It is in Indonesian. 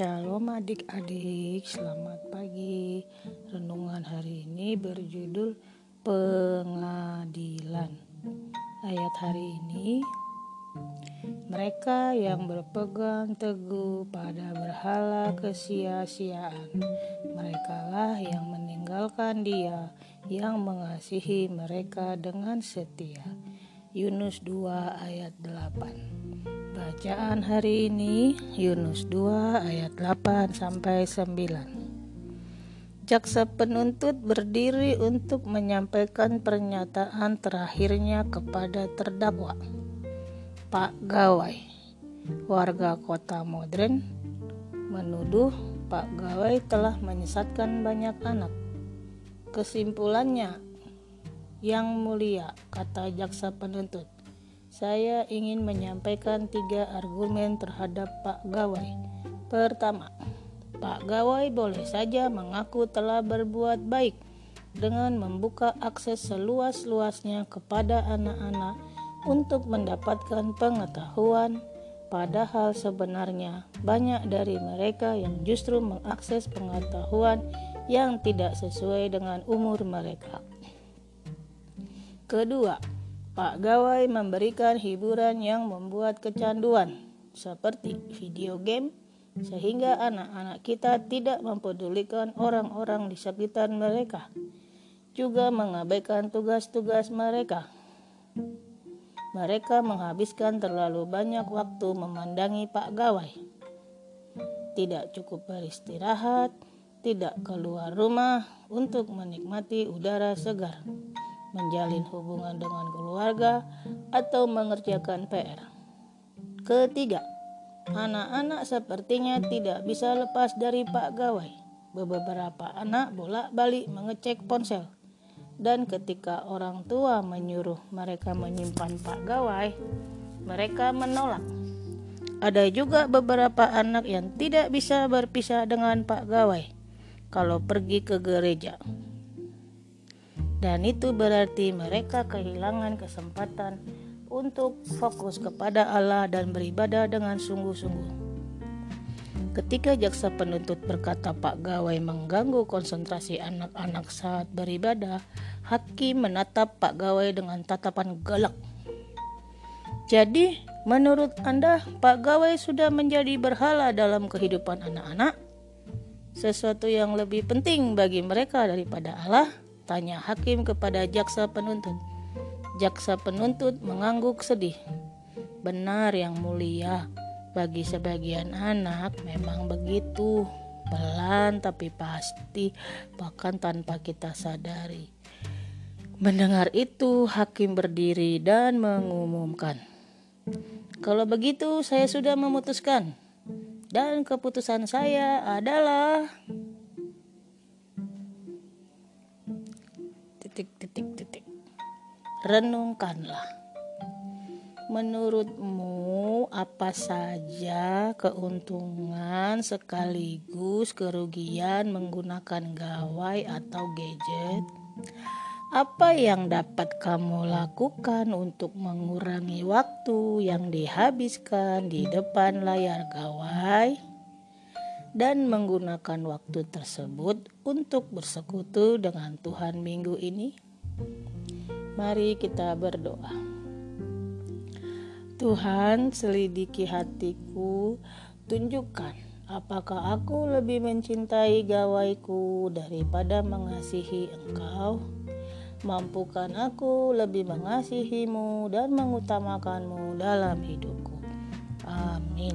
Shalom adik-adik, selamat pagi. Renungan hari ini berjudul Pengadilan. Ayat hari ini, mereka yang berpegang teguh pada berhala kesia-siaan, merekalah yang meninggalkan dia yang mengasihi mereka dengan setia. Yunus 2 ayat 8 Bacaan hari ini Yunus 2 ayat 8 sampai 9 Jaksa penuntut berdiri untuk menyampaikan pernyataan terakhirnya kepada terdakwa Pak Gawai. Warga kota modern menuduh Pak Gawai telah menyesatkan banyak anak. Kesimpulannya, yang mulia, kata jaksa penuntut, saya ingin menyampaikan tiga argumen terhadap Pak Gawai. Pertama, Pak Gawai boleh saja mengaku telah berbuat baik dengan membuka akses seluas-luasnya kepada anak-anak untuk mendapatkan pengetahuan, padahal sebenarnya banyak dari mereka yang justru mengakses pengetahuan yang tidak sesuai dengan umur mereka. Kedua, Pak Gawai memberikan hiburan yang membuat kecanduan, seperti video game, sehingga anak-anak kita tidak mempedulikan orang-orang di sekitar mereka, juga mengabaikan tugas-tugas mereka. Mereka menghabiskan terlalu banyak waktu memandangi Pak Gawai. Tidak cukup beristirahat, tidak keluar rumah untuk menikmati udara segar, menjalin hubungan dengan keluarga, atau mengerjakan PR. Ketiga, anak-anak sepertinya tidak bisa lepas dari Pak Gawai. Beberapa anak bolak-balik mengecek ponsel. Dan ketika orang tua menyuruh mereka menyimpan Pak Gawai, mereka menolak. Ada juga beberapa anak yang tidak bisa berpisah dengan Pak Gawai kalau pergi ke gereja. Dan itu berarti mereka kehilangan kesempatan untuk fokus kepada Allah dan beribadah dengan sungguh-sungguh. Ketika jaksa penuntut berkata Pak Gawai mengganggu konsentrasi anak-anak saat beribadah, hakim menatap Pak Gawai dengan tatapan galak. Jadi, menurut Anda, Pak Gawai sudah menjadi berhala dalam kehidupan anak-anak? sesuatu yang lebih penting bagi mereka daripada Allah? Tanya hakim kepada jaksa penuntut. Jaksa penuntut mengangguk sedih. Benar yang mulia, bagi sebagian anak memang begitu. Pelan tapi pasti, bahkan tanpa kita sadari. Mendengar itu, hakim berdiri dan mengumumkan, "Kalau begitu, saya sudah memutuskan dan keputusan saya adalah titik titik titik. Renungkanlah. Menurutmu apa saja keuntungan sekaligus kerugian menggunakan gawai atau gadget? Apa yang dapat kamu lakukan untuk mengurangi waktu yang dihabiskan di depan layar gawai dan menggunakan waktu tersebut untuk bersekutu dengan Tuhan minggu ini? Mari kita berdoa. Tuhan, selidiki hatiku, tunjukkan apakah aku lebih mencintai gawaiku daripada mengasihi Engkau. Mampukan aku lebih mengasihimu dan mengutamakanmu dalam hidupku. Amin.